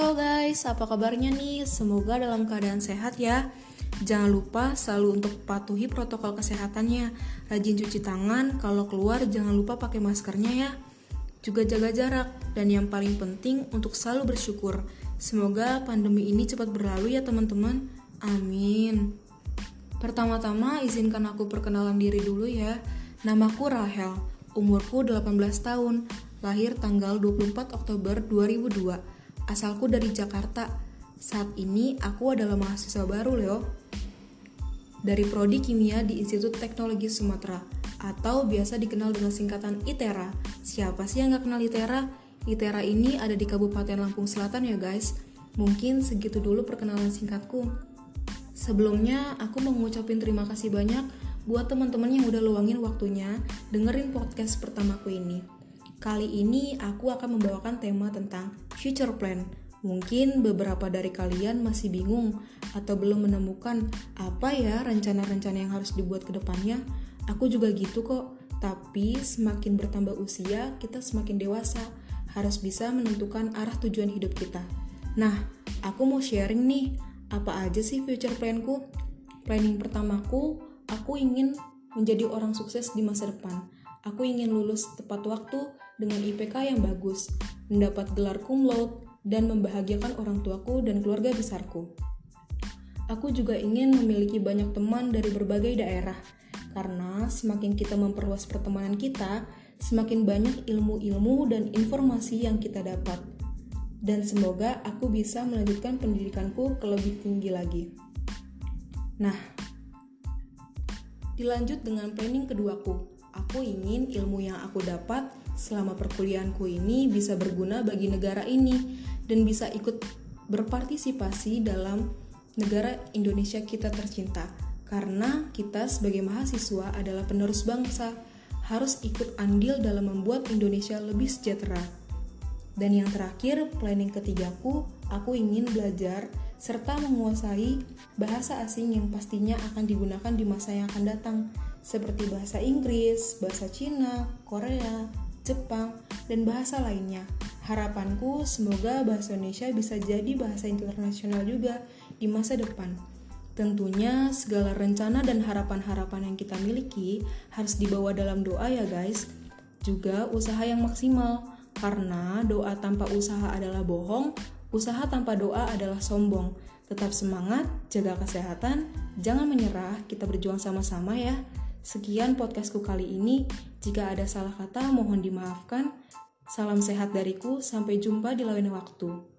guys, apa kabarnya nih? Semoga dalam keadaan sehat ya. Jangan lupa selalu untuk patuhi protokol kesehatannya. Rajin cuci tangan, kalau keluar jangan lupa pakai maskernya ya. Juga jaga jarak, dan yang paling penting untuk selalu bersyukur. Semoga pandemi ini cepat berlalu ya teman-teman. Amin. Pertama-tama izinkan aku perkenalan diri dulu ya. Namaku Rahel, umurku 18 tahun, lahir tanggal 24 Oktober 2002 Asalku dari Jakarta. Saat ini aku adalah mahasiswa baru, Leo. Dari Prodi Kimia di Institut Teknologi Sumatera atau biasa dikenal dengan singkatan ITERA. Siapa sih yang nggak kenal ITERA? ITERA ini ada di Kabupaten Lampung Selatan ya guys. Mungkin segitu dulu perkenalan singkatku. Sebelumnya, aku mau terima kasih banyak buat teman-teman yang udah luangin waktunya dengerin podcast pertamaku ini. Kali ini aku akan membawakan tema tentang future plan. Mungkin beberapa dari kalian masih bingung atau belum menemukan apa ya rencana-rencana yang harus dibuat ke depannya. Aku juga gitu kok. Tapi semakin bertambah usia, kita semakin dewasa, harus bisa menentukan arah tujuan hidup kita. Nah, aku mau sharing nih, apa aja sih future planku? Planning pertamaku, aku ingin menjadi orang sukses di masa depan. Aku ingin lulus tepat waktu dengan IPK yang bagus, mendapat gelar cum laude, dan membahagiakan orang tuaku dan keluarga besarku. Aku juga ingin memiliki banyak teman dari berbagai daerah, karena semakin kita memperluas pertemanan kita, semakin banyak ilmu-ilmu dan informasi yang kita dapat. Dan semoga aku bisa melanjutkan pendidikanku ke lebih tinggi lagi. Nah, dilanjut dengan planning keduaku. Aku ingin ilmu yang aku dapat selama perkuliahanku ini bisa berguna bagi negara ini dan bisa ikut berpartisipasi dalam negara Indonesia kita tercinta. Karena kita sebagai mahasiswa adalah penerus bangsa, harus ikut andil dalam membuat Indonesia lebih sejahtera. Dan yang terakhir, planning ketigaku, aku ingin belajar serta menguasai bahasa asing yang pastinya akan digunakan di masa yang akan datang, seperti bahasa Inggris, bahasa Cina, Korea, Jepang, dan bahasa lainnya. Harapanku semoga bahasa Indonesia bisa jadi bahasa internasional juga di masa depan. Tentunya segala rencana dan harapan-harapan yang kita miliki harus dibawa dalam doa ya guys. Juga usaha yang maksimal, karena doa tanpa usaha adalah bohong, usaha tanpa doa adalah sombong. Tetap semangat, jaga kesehatan, jangan menyerah, kita berjuang sama-sama ya. Sekian podcastku kali ini. Jika ada salah kata, mohon dimaafkan. Salam sehat dariku, sampai jumpa di lain waktu.